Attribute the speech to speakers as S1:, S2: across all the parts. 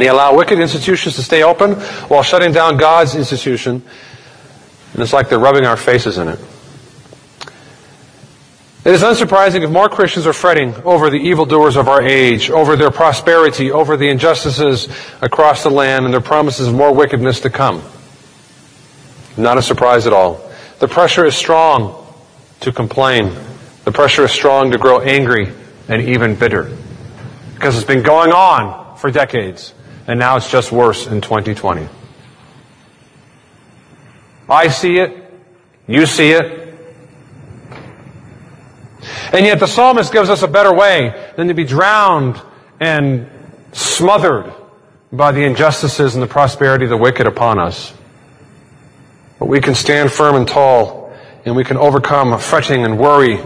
S1: And they allow wicked institutions to stay open while shutting down God's institution. And it's like they're rubbing our faces in it. It is unsurprising if more Christians are fretting over the evildoers of our age, over their prosperity, over the injustices across the land, and their promises of more wickedness to come. Not a surprise at all. The pressure is strong to complain. The pressure is strong to grow angry and even bitter. Because it's been going on for decades, and now it's just worse in 2020. I see it. You see it. And yet the psalmist gives us a better way than to be drowned and smothered by the injustices and the prosperity of the wicked upon us. But we can stand firm and tall, and we can overcome fretting and worry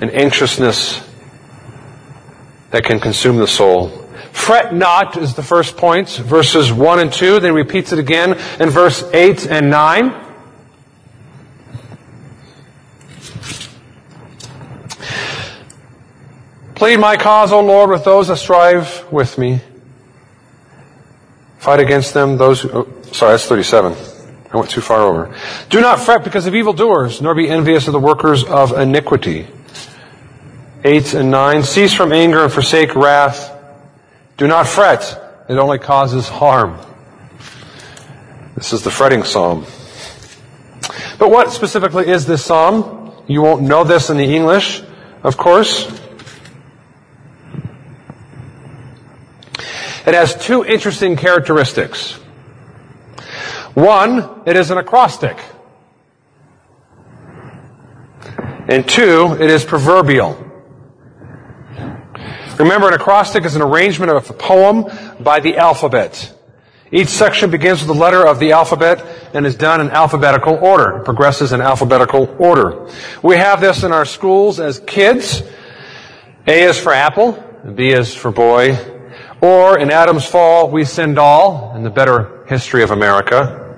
S1: and anxiousness that can consume the soul. Fret not is the first point, verses 1 and 2, then repeats it again in verse 8 and 9. Plead my cause, O Lord, with those that strive with me. Fight against them, those who, oh, sorry, that's 37. I went too far over. Do not fret because of evildoers, nor be envious of the workers of iniquity. 8 and 9. Cease from anger and forsake wrath. Do not fret. It only causes harm. This is the fretting psalm. But what specifically is this psalm? You won't know this in the English, of course. It has two interesting characteristics. One, it is an acrostic. And two, it is proverbial. Remember, an acrostic is an arrangement of a poem by the alphabet. Each section begins with the letter of the alphabet and is done in alphabetical order. Progresses in alphabetical order. We have this in our schools as kids. A is for apple, B is for boy, or in Adam's fall, we sinned all in the better history of America.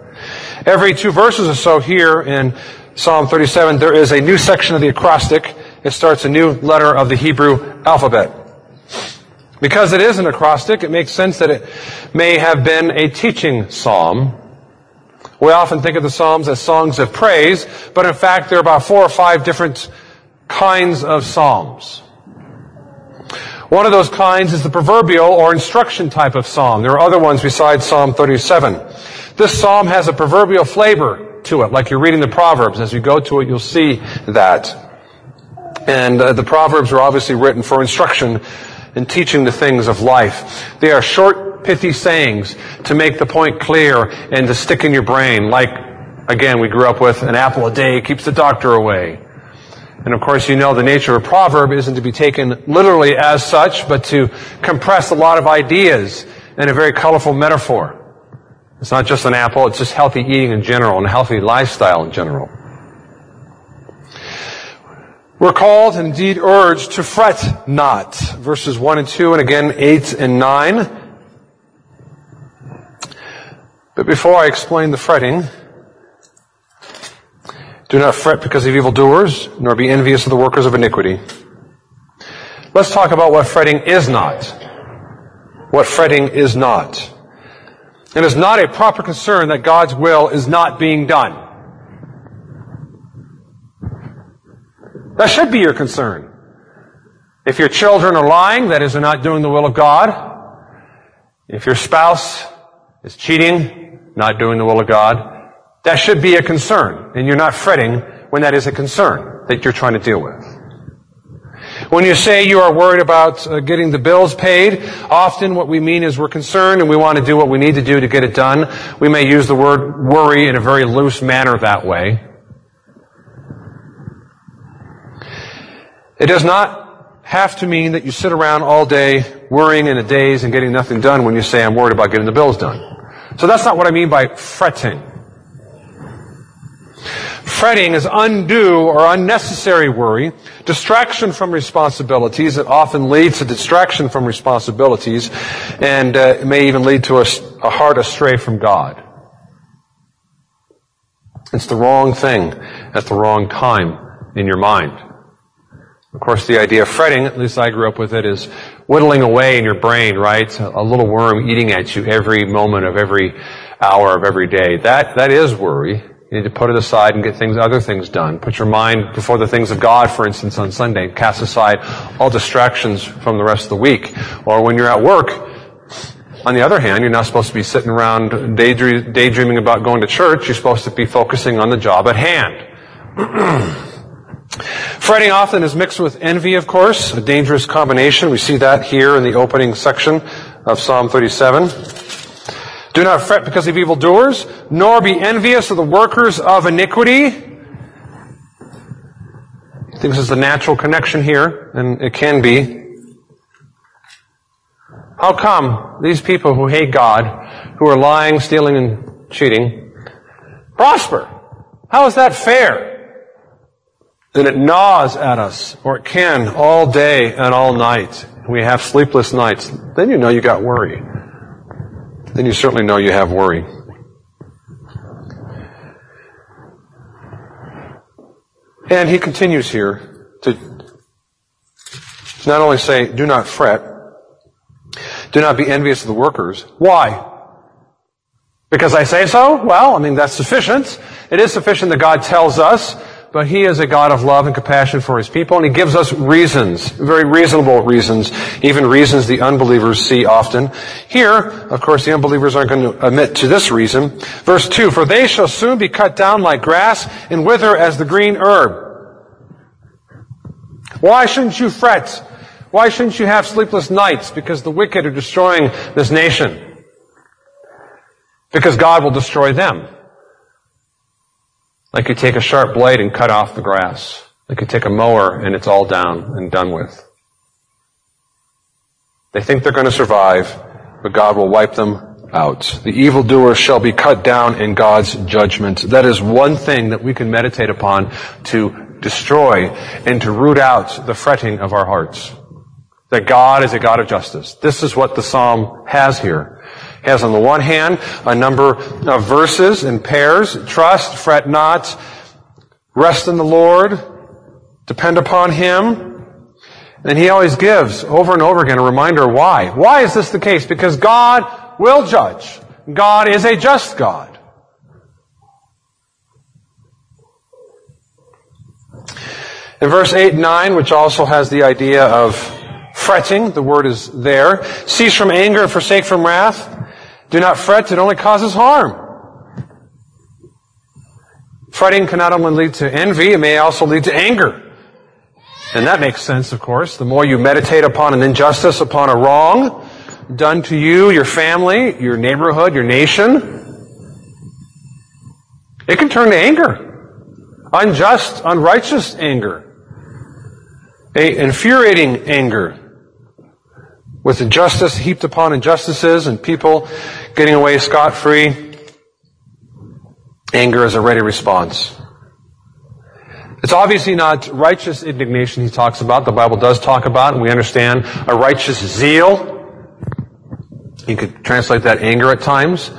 S1: Every two verses or so here in Psalm 37, there is a new section of the acrostic. It starts a new letter of the Hebrew alphabet. Because it is an acrostic, it makes sense that it may have been a teaching psalm. We often think of the psalms as songs of praise, but in fact there are about four or five different kinds of psalms. One of those kinds is the proverbial or instruction type of psalm. There are other ones besides Psalm 37. This psalm has a proverbial flavor to it, like you're reading the Proverbs. As you go to it, you'll see that. And uh, the Proverbs are obviously written for instruction and teaching the things of life. They are short, pithy sayings to make the point clear and to stick in your brain, like, again, we grew up with an apple a day keeps the doctor away. And of course, you know the nature of a proverb isn't to be taken literally as such, but to compress a lot of ideas in a very colorful metaphor. It's not just an apple, it's just healthy eating in general and healthy lifestyle in general. We're called and indeed urged to fret not. Verses 1 and 2 and again 8 and 9. But before I explain the fretting, do not fret because of evildoers, nor be envious of the workers of iniquity. Let's talk about what fretting is not. What fretting is not. It is not a proper concern that God's will is not being done. That should be your concern. If your children are lying, that is, they're not doing the will of God. If your spouse is cheating, not doing the will of God, that should be a concern, and you're not fretting when that is a concern that you're trying to deal with. When you say you are worried about uh, getting the bills paid, often what we mean is we're concerned and we want to do what we need to do to get it done. We may use the word worry in a very loose manner that way. It does not have to mean that you sit around all day worrying in a daze and getting nothing done when you say I'm worried about getting the bills done. So that's not what I mean by fretting. Fretting is undue or unnecessary worry, distraction from responsibilities. It often leads to distraction from responsibilities and uh, may even lead to a, a heart astray from God. It's the wrong thing at the wrong time in your mind. Of course, the idea of fretting, at least I grew up with it, is whittling away in your brain, right? A little worm eating at you every moment of every hour of every day. That, that is worry. You need to put it aside and get things, other things done. Put your mind before the things of God, for instance, on Sunday. Cast aside all distractions from the rest of the week. Or when you're at work, on the other hand, you're not supposed to be sitting around daydreaming about going to church. You're supposed to be focusing on the job at hand. Fretting often is mixed with envy, of course, a dangerous combination. We see that here in the opening section of Psalm 37. Do not fret because of evildoers, nor be envious of the workers of iniquity. I think this is the natural connection here, and it can be. How come these people who hate God, who are lying, stealing, and cheating, prosper? How is that fair? And it gnaws at us, or it can all day and all night. We have sleepless nights. Then you know you got worry then you certainly know you have worry. And he continues here to not only say, do not fret, do not be envious of the workers. Why? Because I say so? Well, I mean, that's sufficient. It is sufficient that God tells us but He is a God of love and compassion for His people, and He gives us reasons, very reasonable reasons, even reasons the unbelievers see often. Here, of course, the unbelievers aren't going to admit to this reason. Verse 2, For they shall soon be cut down like grass and wither as the green herb. Why shouldn't you fret? Why shouldn't you have sleepless nights? Because the wicked are destroying this nation. Because God will destroy them. Like you take a sharp blade and cut off the grass. Like you take a mower and it's all down and done with. They think they're going to survive, but God will wipe them out. The evildoer shall be cut down in God's judgment. That is one thing that we can meditate upon to destroy and to root out the fretting of our hearts. That God is a God of justice. This is what the psalm has here has on the one hand a number of verses in pairs. Trust, fret not, rest in the Lord, depend upon Him. And He always gives over and over again a reminder why. Why is this the case? Because God will judge. God is a just God. In verse 8 and 9, which also has the idea of fretting, the word is there. Cease from anger and forsake from wrath. Do not fret, it only causes harm. Fretting can not only lead to envy, it may also lead to anger. And that makes sense, of course. The more you meditate upon an injustice, upon a wrong done to you, your family, your neighborhood, your nation, it can turn to anger. Unjust, unrighteous anger. A infuriating anger with injustice heaped upon injustices and people getting away scot free, anger is a ready response. It's obviously not righteous indignation he talks about. The Bible does talk about, and we understand a righteous zeal. You could translate that anger at times.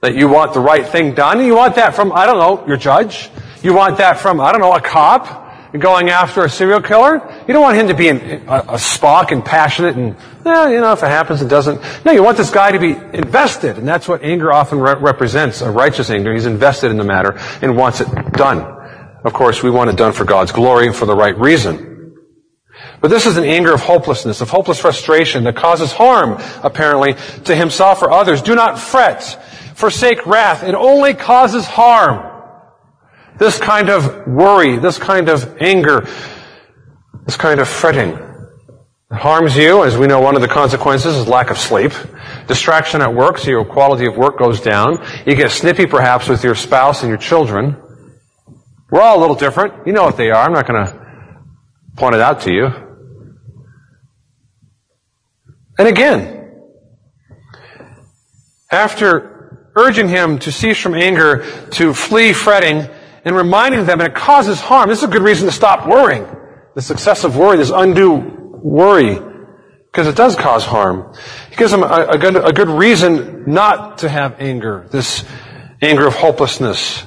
S1: That you want the right thing done. You want that from, I don't know, your judge. You want that from, I don't know, a cop going after a serial killer. You don't want him to be a, a Spock and passionate and, eh, you know, if it happens, it doesn't. No, you want this guy to be invested, and that's what anger often re- represents, a righteous anger. He's invested in the matter and wants it done. Of course, we want it done for God's glory and for the right reason. But this is an anger of hopelessness, of hopeless frustration that causes harm, apparently, to himself or others. Do not fret. Forsake wrath. It only causes harm. This kind of worry, this kind of anger, this kind of fretting harms you. As we know, one of the consequences is lack of sleep. Distraction at work, so your quality of work goes down. You get snippy perhaps with your spouse and your children. We're all a little different. You know what they are. I'm not going to point it out to you. And again, after urging him to cease from anger, to flee fretting, and reminding them, and it causes harm. This is a good reason to stop worrying. This excessive worry, this undue worry, because it does cause harm. He gives them a, a, good, a good reason not to have anger, this anger of hopelessness,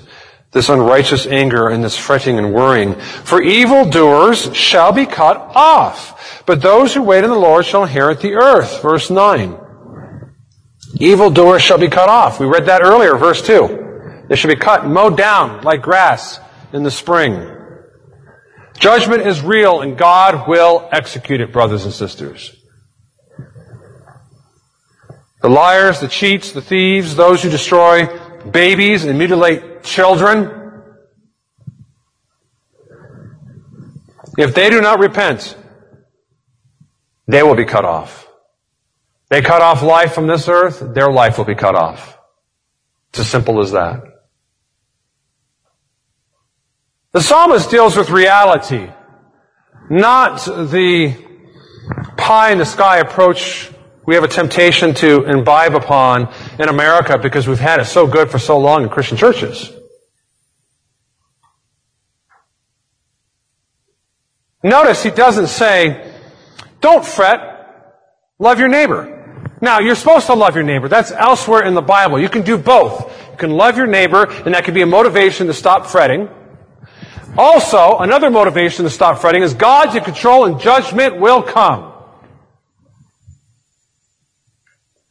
S1: this unrighteous anger and this fretting and worrying. For evildoers shall be cut off, but those who wait on the Lord shall inherit the earth. Verse 9. Evildoers shall be cut off. We read that earlier, verse 2. They shall be cut and mowed down like grass in the spring. Judgment is real and God will execute it, brothers and sisters. The liars, the cheats, the thieves, those who destroy babies and mutilate children, if they do not repent, they will be cut off. They cut off life from this earth, their life will be cut off. It's as simple as that. The psalmist deals with reality, not the pie in the sky approach we have a temptation to imbibe upon in America because we've had it so good for so long in Christian churches. Notice he doesn't say, don't fret, love your neighbor. Now, you're supposed to love your neighbor. That's elsewhere in the Bible. You can do both. You can love your neighbor, and that can be a motivation to stop fretting. Also, another motivation to stop fretting is God's in control and judgment will come.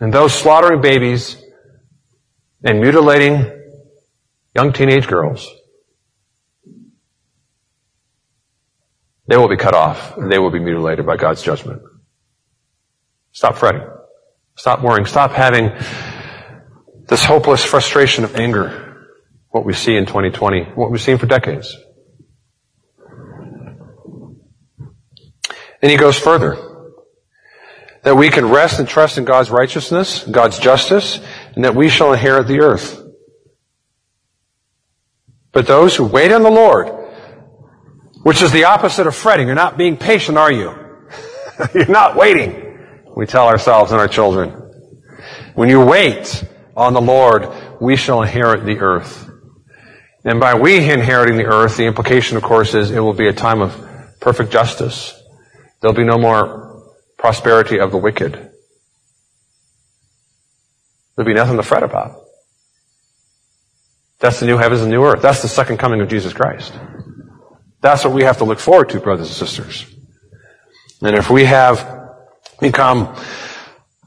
S1: And those slaughtering babies and mutilating young teenage girls, they will be cut off and they will be mutilated by God's judgment. Stop fretting. Stop worrying. Stop having this hopeless frustration of anger. What we see in 2020, what we've seen for decades. And he goes further. That we can rest and trust in God's righteousness, God's justice, and that we shall inherit the earth. But those who wait on the Lord, which is the opposite of fretting, you're not being patient, are you? you're not waiting, we tell ourselves and our children. When you wait on the Lord, we shall inherit the earth. And by we inheriting the earth, the implication, of course, is it will be a time of perfect justice. There'll be no more prosperity of the wicked. There'll be nothing to fret about. That's the new heavens and new earth. That's the second coming of Jesus Christ. That's what we have to look forward to, brothers and sisters. And if we have become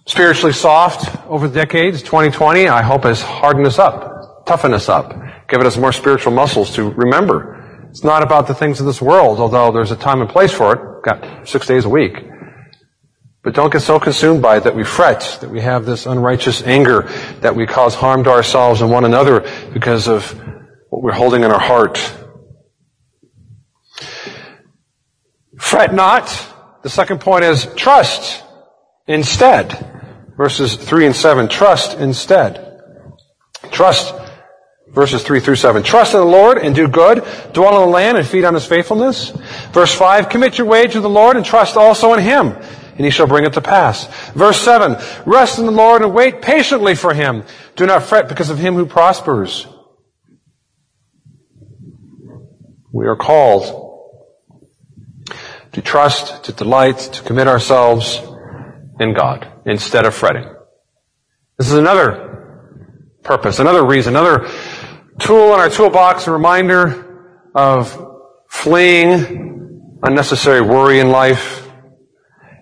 S1: spiritually soft over the decades, 2020, I hope has hardened us up, toughened us up, given us more spiritual muscles to remember it's not about the things of this world, although there's a time and place for it. Got six days a week. But don't get so consumed by it that we fret, that we have this unrighteous anger, that we cause harm to ourselves and one another because of what we're holding in our heart. Fret not. The second point is trust instead. Verses 3 and 7. Trust instead. Trust Verses 3 through 7. Trust in the Lord and do good. Dwell in the land and feed on his faithfulness. Verse 5. Commit your way to the Lord and trust also in him, and he shall bring it to pass. Verse 7. Rest in the Lord and wait patiently for him. Do not fret because of him who prospers. We are called to trust, to delight, to commit ourselves in God instead of fretting. This is another purpose, another reason, another tool in our toolbox, a reminder of fleeing unnecessary worry in life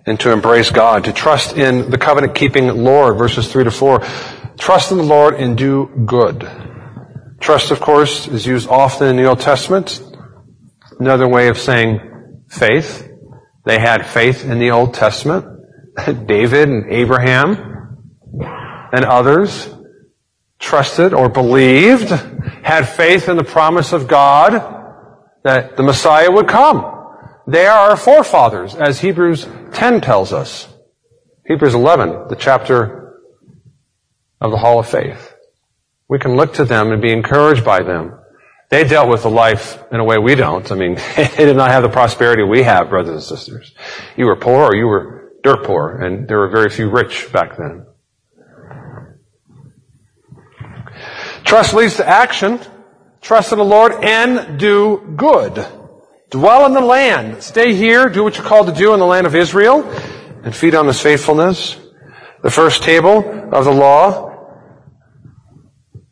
S1: and to embrace God, to trust in the covenant keeping Lord, verses 3 to 4. Trust in the Lord and do good. Trust, of course, is used often in the Old Testament. Another way of saying faith. They had faith in the Old Testament. David and Abraham and others trusted or believed, had faith in the promise of God that the Messiah would come. They are our forefathers, as Hebrews 10 tells us. Hebrews 11, the chapter of the Hall of Faith. We can look to them and be encouraged by them. They dealt with the life in a way we don't. I mean, they did not have the prosperity we have, brothers and sisters. You were poor or you were dirt poor, and there were very few rich back then. Trust leads to action. Trust in the Lord and do good. Dwell in the land. Stay here. Do what you're called to do in the land of Israel and feed on His faithfulness. The first table of the law.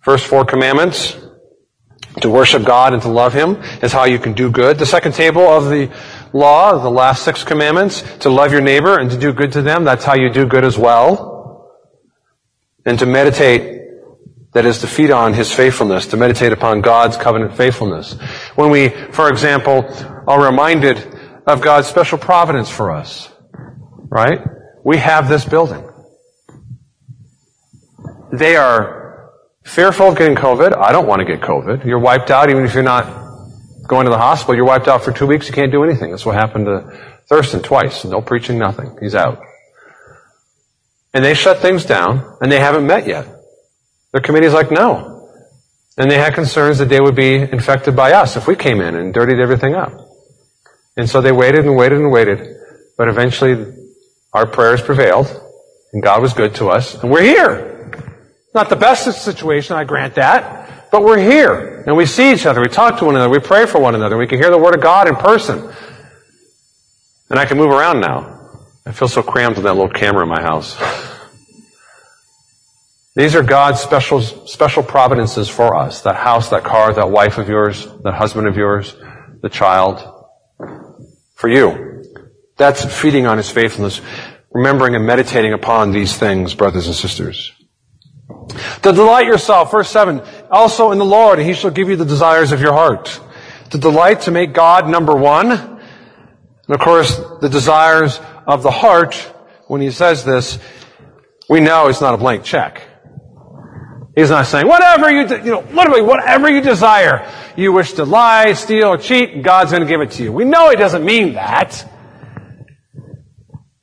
S1: First four commandments. To worship God and to love Him is how you can do good. The second table of the law, the last six commandments, to love your neighbor and to do good to them, that's how you do good as well. And to meditate, that is to feed on His faithfulness, to meditate upon God's covenant faithfulness. When we, for example, are reminded of God's special providence for us, right? We have this building. They are fearful of getting COVID. I don't want to get COVID. You're wiped out even if you're not going to the hospital. You're wiped out for two weeks. You can't do anything. That's what happened to Thurston twice. No preaching, nothing. He's out. And they shut things down and they haven't met yet. Their committee's like, no. And they had concerns that they would be infected by us if we came in and dirtied everything up. And so they waited and waited and waited. But eventually our prayers prevailed and God was good to us and we're here. Not the best situation, I grant that, but we're here and we see each other, we talk to one another, we pray for one another, we can hear the Word of God in person. And I can move around now. I feel so crammed with that little camera in my house. These are God's special, special providences for us. That house, that car, that wife of yours, that husband of yours, the child. For you. That's feeding on His faithfulness. Remembering and meditating upon these things, brothers and sisters. To delight yourself, verse 7, also in the Lord, and He shall give you the desires of your heart. To delight, to make God number one. And of course, the desires of the heart, when He says this, we know it's not a blank check. He's not saying, whatever you, de- you know, literally, whatever you desire. You wish to lie, steal, or cheat, God's going to give it to you. We know He doesn't mean that.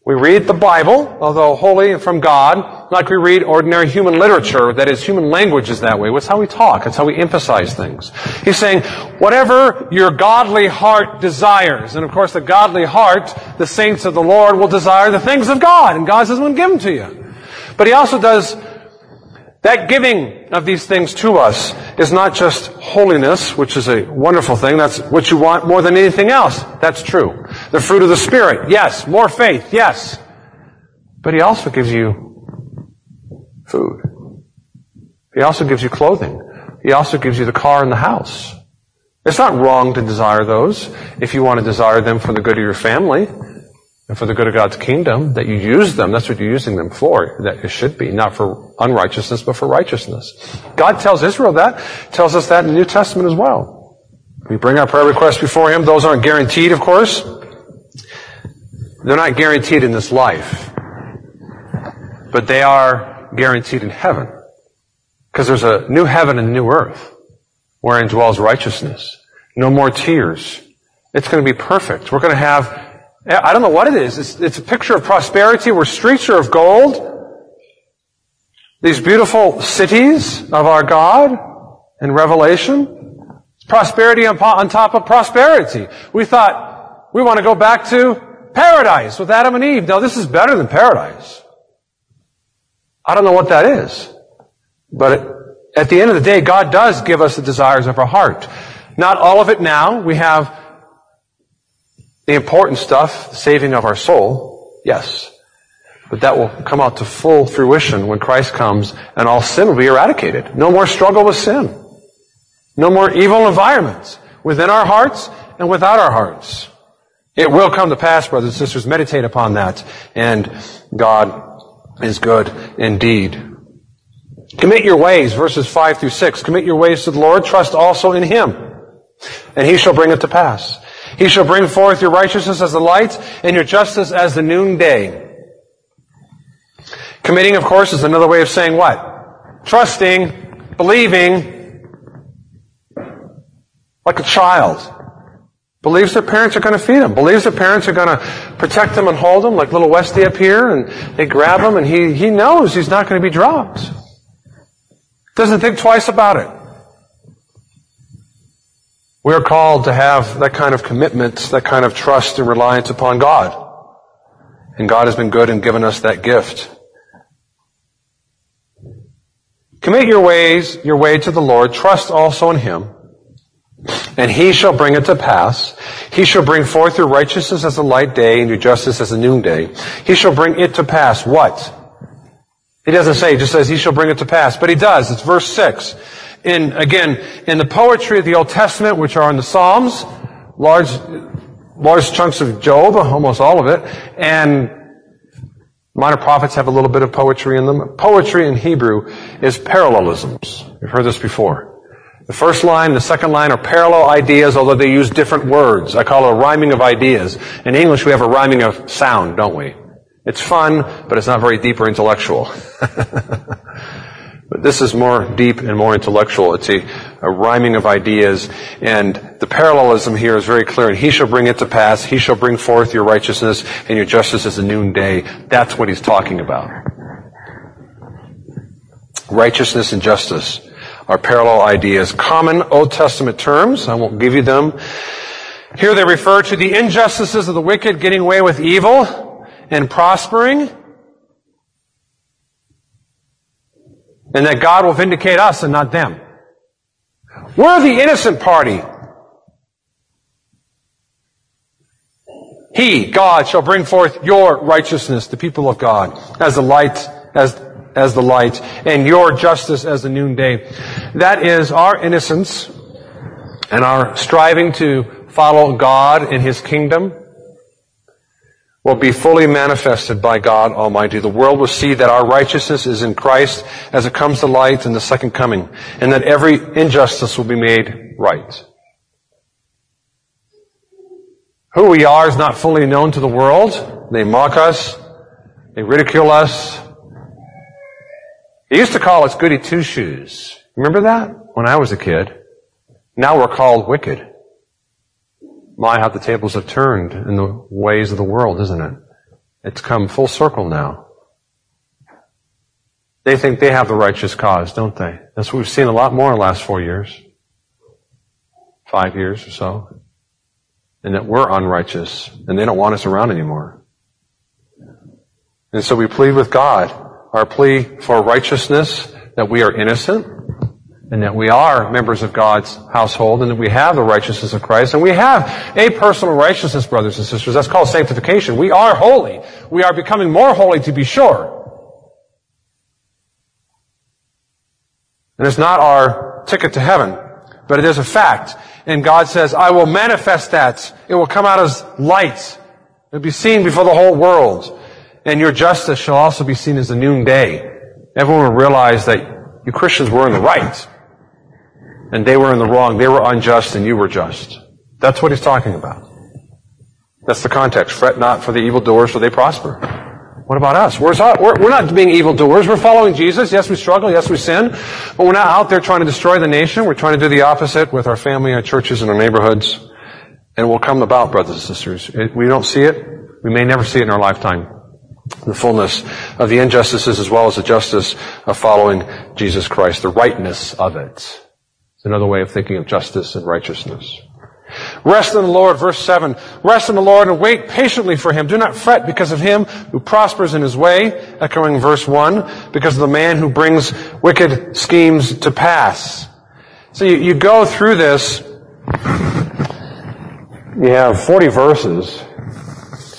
S1: We read the Bible, although holy and from God, like we read ordinary human literature, that is, human language is that way. That's how we talk. That's how we emphasize things. He's saying, whatever your godly heart desires, and of course the godly heart, the saints of the Lord will desire the things of God, and God says, "I'm going to give them to you. But He also does that giving of these things to us is not just holiness, which is a wonderful thing. That's what you want more than anything else. That's true. The fruit of the Spirit. Yes. More faith. Yes. But He also gives you food. He also gives you clothing. He also gives you the car and the house. It's not wrong to desire those if you want to desire them for the good of your family and for the good of God's kingdom, that you use them. That's what you're using them for. That it should be, not for unrighteousness, but for righteousness. God tells Israel that, tells us that in the New Testament as well. We bring our prayer requests before Him. Those aren't guaranteed, of course. They're not guaranteed in this life. But they are guaranteed in heaven. Because there's a new heaven and new earth wherein dwells righteousness. No more tears. It's going to be perfect. We're going to have I don't know what it is. It's, it's, a picture of prosperity where streets are of gold. These beautiful cities of our God in Revelation. Prosperity on, on top of prosperity. We thought we want to go back to paradise with Adam and Eve. No, this is better than paradise. I don't know what that is. But at the end of the day, God does give us the desires of our heart. Not all of it now. We have the important stuff, the saving of our soul, yes. But that will come out to full fruition when Christ comes and all sin will be eradicated. No more struggle with sin. No more evil environments within our hearts and without our hearts. It will come to pass, brothers and sisters. Meditate upon that. And God is good indeed. Commit your ways, verses 5 through 6. Commit your ways to the Lord. Trust also in Him. And He shall bring it to pass. He shall bring forth your righteousness as the light and your justice as the noonday. Committing, of course, is another way of saying what? Trusting, believing, like a child. Believes their parents are going to feed them. Believes their parents are going to protect them and hold them, like little Westy up here, and they grab him, and he, he knows he's not going to be dropped. Doesn't think twice about it. We are called to have that kind of commitment, that kind of trust and reliance upon God. And God has been good and given us that gift. Commit your ways, your way to the Lord. Trust also in Him. And He shall bring it to pass. He shall bring forth your righteousness as a light day and your justice as a noonday. He shall bring it to pass. What? He doesn't say, just says He shall bring it to pass. But He does. It's verse 6. In, again, in the poetry of the Old Testament, which are in the Psalms, large, large chunks of Job, almost all of it, and minor prophets have a little bit of poetry in them. Poetry in Hebrew is parallelisms. You've heard this before. The first line the second line are parallel ideas, although they use different words. I call it a rhyming of ideas. In English, we have a rhyming of sound, don't we? It's fun, but it's not very deep or intellectual. but this is more deep and more intellectual. It's a, a rhyming of ideas, and the parallelism here is very clear. And he shall bring it to pass. He shall bring forth your righteousness and your justice as the noonday. That's what he's talking about. Righteousness and justice are parallel ideas. Common Old Testament terms. I won't give you them. Here they refer to the injustices of the wicked getting away with evil and prospering. And that God will vindicate us and not them. We're the innocent party. He, God, shall bring forth your righteousness, the people of God, as the light, as as the light, and your justice as the noonday. That is our innocence and our striving to follow God in His kingdom will be fully manifested by God Almighty. The world will see that our righteousness is in Christ as it comes to light in the second coming, and that every injustice will be made right. Who we are is not fully known to the world. They mock us. They ridicule us. They used to call us goody two shoes. Remember that? When I was a kid. Now we're called wicked. My, how the tables have turned in the ways of the world, isn't it? It's come full circle now. They think they have the righteous cause, don't they? That's what we've seen a lot more in the last four years. Five years or so. And that we're unrighteous and they don't want us around anymore. And so we plead with God our plea for righteousness, that we are innocent, and that we are members of God's household, and that we have the righteousness of Christ, and we have a personal righteousness, brothers and sisters. That's called sanctification. We are holy. We are becoming more holy to be sure. And it's not our ticket to heaven, but it is a fact. And God says, I will manifest that. It will come out as light. It will be seen before the whole world and your justice shall also be seen as the noonday. Everyone will realize that you Christians were in the right, and they were in the wrong. They were unjust, and you were just. That's what he's talking about. That's the context. Fret not for the evildoers, for they prosper. What about us? We're, we're not being evildoers. We're following Jesus. Yes, we struggle. Yes, we sin. But we're not out there trying to destroy the nation. We're trying to do the opposite with our family, our churches, and our neighborhoods. And it will come about, brothers and sisters. We don't see it. We may never see it in our lifetime the fullness of the injustices as well as the justice of following Jesus Christ, the rightness of it. Another way of thinking of justice and righteousness. Rest in the Lord, verse 7. Rest in the Lord and wait patiently for him. Do not fret because of him who prospers in his way, echoing verse 1, because of the man who brings wicked schemes to pass. So you, you go through this, you have 40 verses,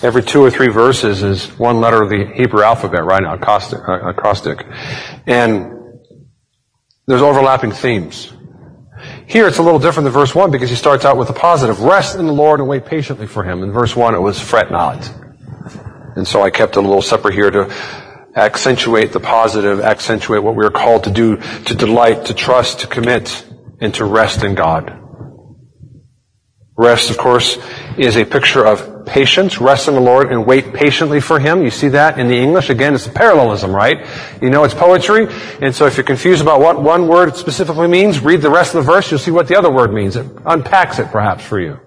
S1: Every two or three verses is one letter of the Hebrew alphabet, right? Acrostic. Uh, acrostic. And there's overlapping themes. Here it's a little different than verse 1 because he starts out with a positive. Rest in the Lord and wait patiently for him. In verse 1 it was fret not. And so I kept it a little separate here to accentuate the positive, accentuate what we are called to do, to delight, to trust, to commit, and to rest in God. Rest, of course, is a picture of patience. Rest in the Lord and wait patiently for Him. You see that in the English. Again, it's a parallelism, right? You know it's poetry. And so if you're confused about what one word specifically means, read the rest of the verse. You'll see what the other word means. It unpacks it perhaps for you.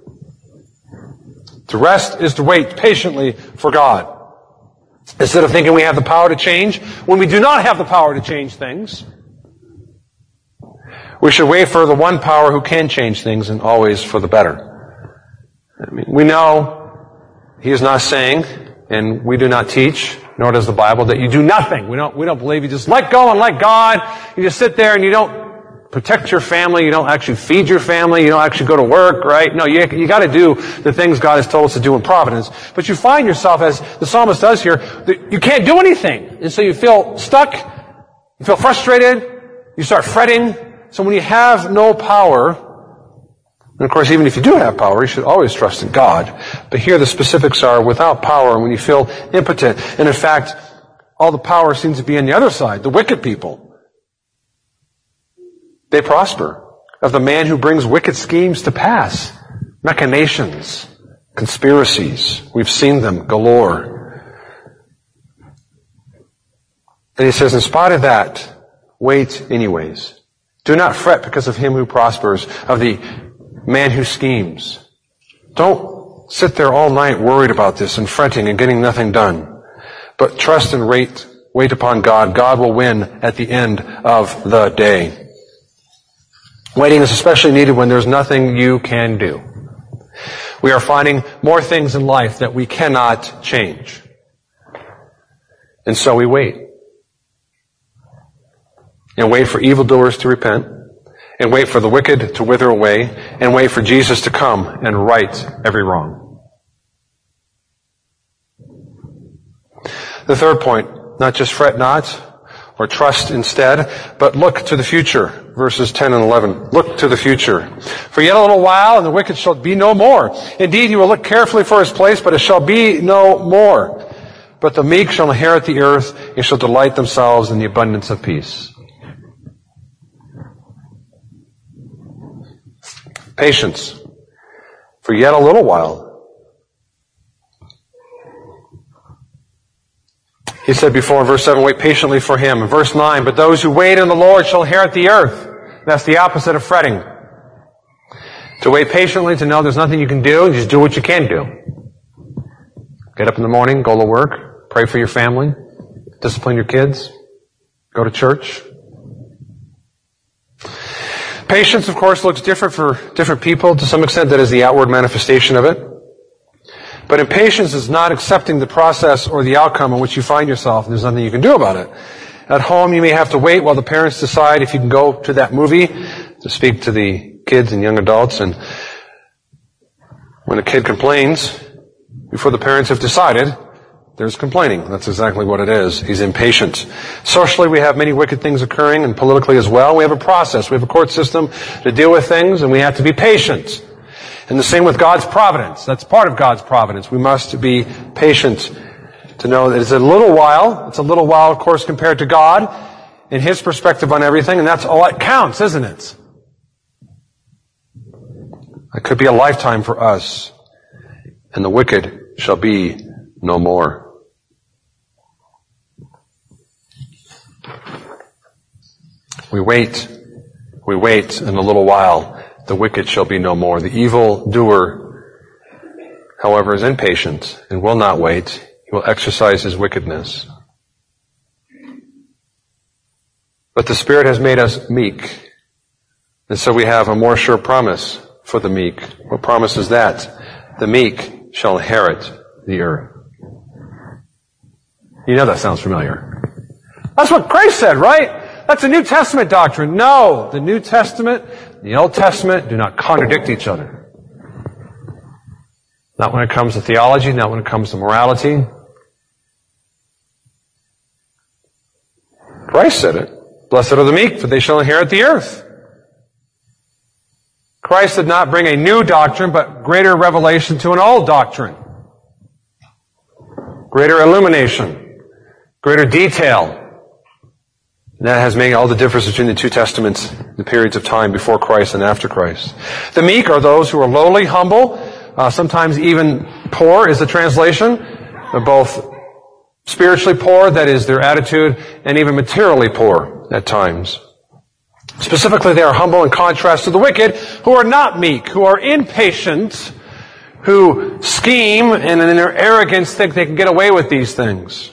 S1: To rest is to wait patiently for God. Instead of thinking we have the power to change, when we do not have the power to change things, we should wait for the one power who can change things and always for the better. I mean, we know he is not saying, and we do not teach, nor does the Bible, that you do nothing. We don't, we don't believe you just let go and let God. You just sit there and you don't protect your family. You don't actually feed your family. You don't actually go to work, right? No, you, you gotta do the things God has told us to do in providence. But you find yourself, as the psalmist does here, that you can't do anything. And so you feel stuck. You feel frustrated. You start fretting. so when you have no power, and of course, even if you do have power, you should always trust in God. But here the specifics are without power, when you feel impotent. And in fact, all the power seems to be on the other side, the wicked people. They prosper. Of the man who brings wicked schemes to pass. Machinations. Conspiracies. We've seen them galore. And he says, in spite of that, wait anyways. Do not fret because of him who prospers, of the man who schemes. Don't sit there all night worried about this and fretting and getting nothing done. But trust and wait, wait upon God. God will win at the end of the day. Waiting is especially needed when there's nothing you can do. We are finding more things in life that we cannot change. And so we wait. And wait for evildoers to repent and wait for the wicked to wither away, and wait for Jesus to come and right every wrong. The third point, not just fret not or trust instead, but look to the future. Verses 10 and 11. Look to the future. For yet a little while and the wicked shall be no more. Indeed, he will look carefully for his place, but it shall be no more. But the meek shall inherit the earth and shall delight themselves in the abundance of peace. Patience. For yet a little while. He said before in verse 7, wait patiently for him. In verse 9, but those who wait on the Lord shall inherit the earth. That's the opposite of fretting. To wait patiently, to know there's nothing you can do, just do what you can do. Get up in the morning, go to work, pray for your family, discipline your kids, go to church, Patience, of course, looks different for different people. To some extent, that is the outward manifestation of it. But impatience is not accepting the process or the outcome in which you find yourself, and there's nothing you can do about it. At home, you may have to wait while the parents decide if you can go to that movie to speak to the kids and young adults. And when a kid complains, before the parents have decided, there's complaining. That's exactly what it is. He's impatient. Socially, we have many wicked things occurring, and politically as well. We have a process. We have a court system to deal with things, and we have to be patient. And the same with God's providence. That's part of God's providence. We must be patient to know that it's a little while. It's a little while, of course, compared to God and His perspective on everything, and that's all that counts, isn't it? It could be a lifetime for us, and the wicked shall be no more. We wait. We wait in a little while. The wicked shall be no more. The evil doer, however, is impatient and will not wait. He will exercise his wickedness. But the Spirit has made us meek. And so we have a more sure promise for the meek. What promise is that? The meek shall inherit the earth. You know that sounds familiar. That's what Christ said, right? That's a New Testament doctrine. No, the New Testament, the Old Testament do not contradict each other. Not when it comes to theology, not when it comes to morality. Christ said it. Blessed are the meek, for they shall inherit the earth. Christ did not bring a new doctrine, but greater revelation to an old doctrine. Greater illumination. Greater detail. And that has made all the difference between the two testaments, the periods of time before Christ and after Christ. The meek are those who are lowly, humble, uh, sometimes even poor is the translation. They're both spiritually poor, that is their attitude, and even materially poor at times. Specifically, they are humble in contrast to the wicked, who are not meek, who are impatient, who scheme and in their arrogance think they can get away with these things.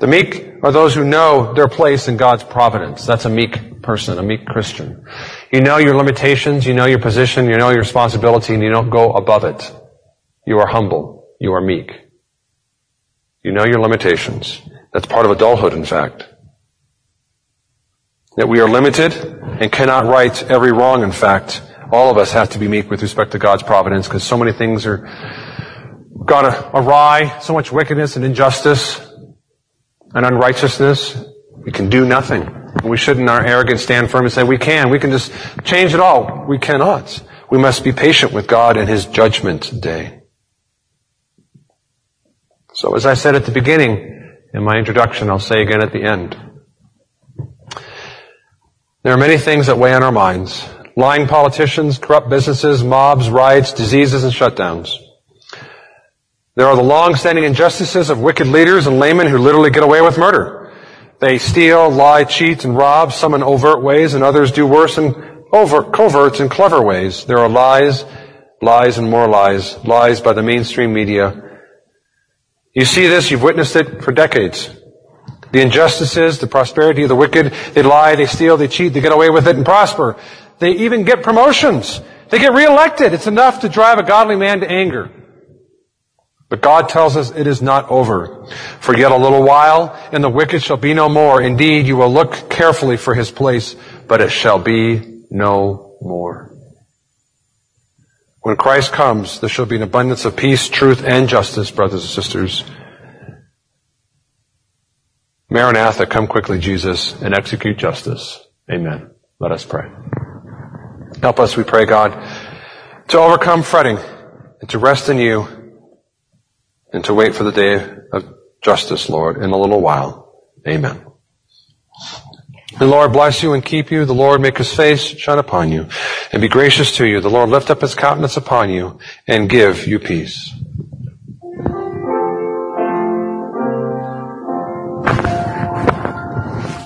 S1: The meek are those who know their place in God's providence. That's a meek person, a meek Christian. You know your limitations, you know your position, you know your responsibility, and you don't go above it. You are humble. You are meek. You know your limitations. That's part of adulthood, in fact. That we are limited and cannot right every wrong, in fact. All of us have to be meek with respect to God's providence because so many things are gone awry, so much wickedness and injustice and unrighteousness, we can do nothing. We shouldn't, in our arrogance, stand firm and say, we can, we can just change it all. We cannot. We must be patient with God in His judgment day. So as I said at the beginning in my introduction, I'll say again at the end. There are many things that weigh on our minds. Lying politicians, corrupt businesses, mobs, riots, diseases, and shutdowns. There are the long-standing injustices of wicked leaders and laymen who literally get away with murder. They steal, lie, cheat, and rob, some in overt ways, and others do worse in overt, covert and clever ways. There are lies, lies and more lies, lies by the mainstream media. You see this, you've witnessed it for decades. The injustices, the prosperity of the wicked, they lie, they steal, they cheat, they get away with it and prosper. They even get promotions. They get reelected. It's enough to drive a godly man to anger. But God tells us it is not over. For yet a little while, and the wicked shall be no more. Indeed, you will look carefully for his place, but it shall be no more. When Christ comes, there shall be an abundance of peace, truth, and justice, brothers and sisters. Maranatha, come quickly, Jesus, and execute justice. Amen. Let us pray. Help us, we pray, God, to overcome fretting and to rest in you and to wait for the day of justice, Lord, in a little while. Amen. The Lord bless you and keep you. The Lord make his face shine upon you and be gracious to you. The Lord lift up his countenance upon you and give you peace.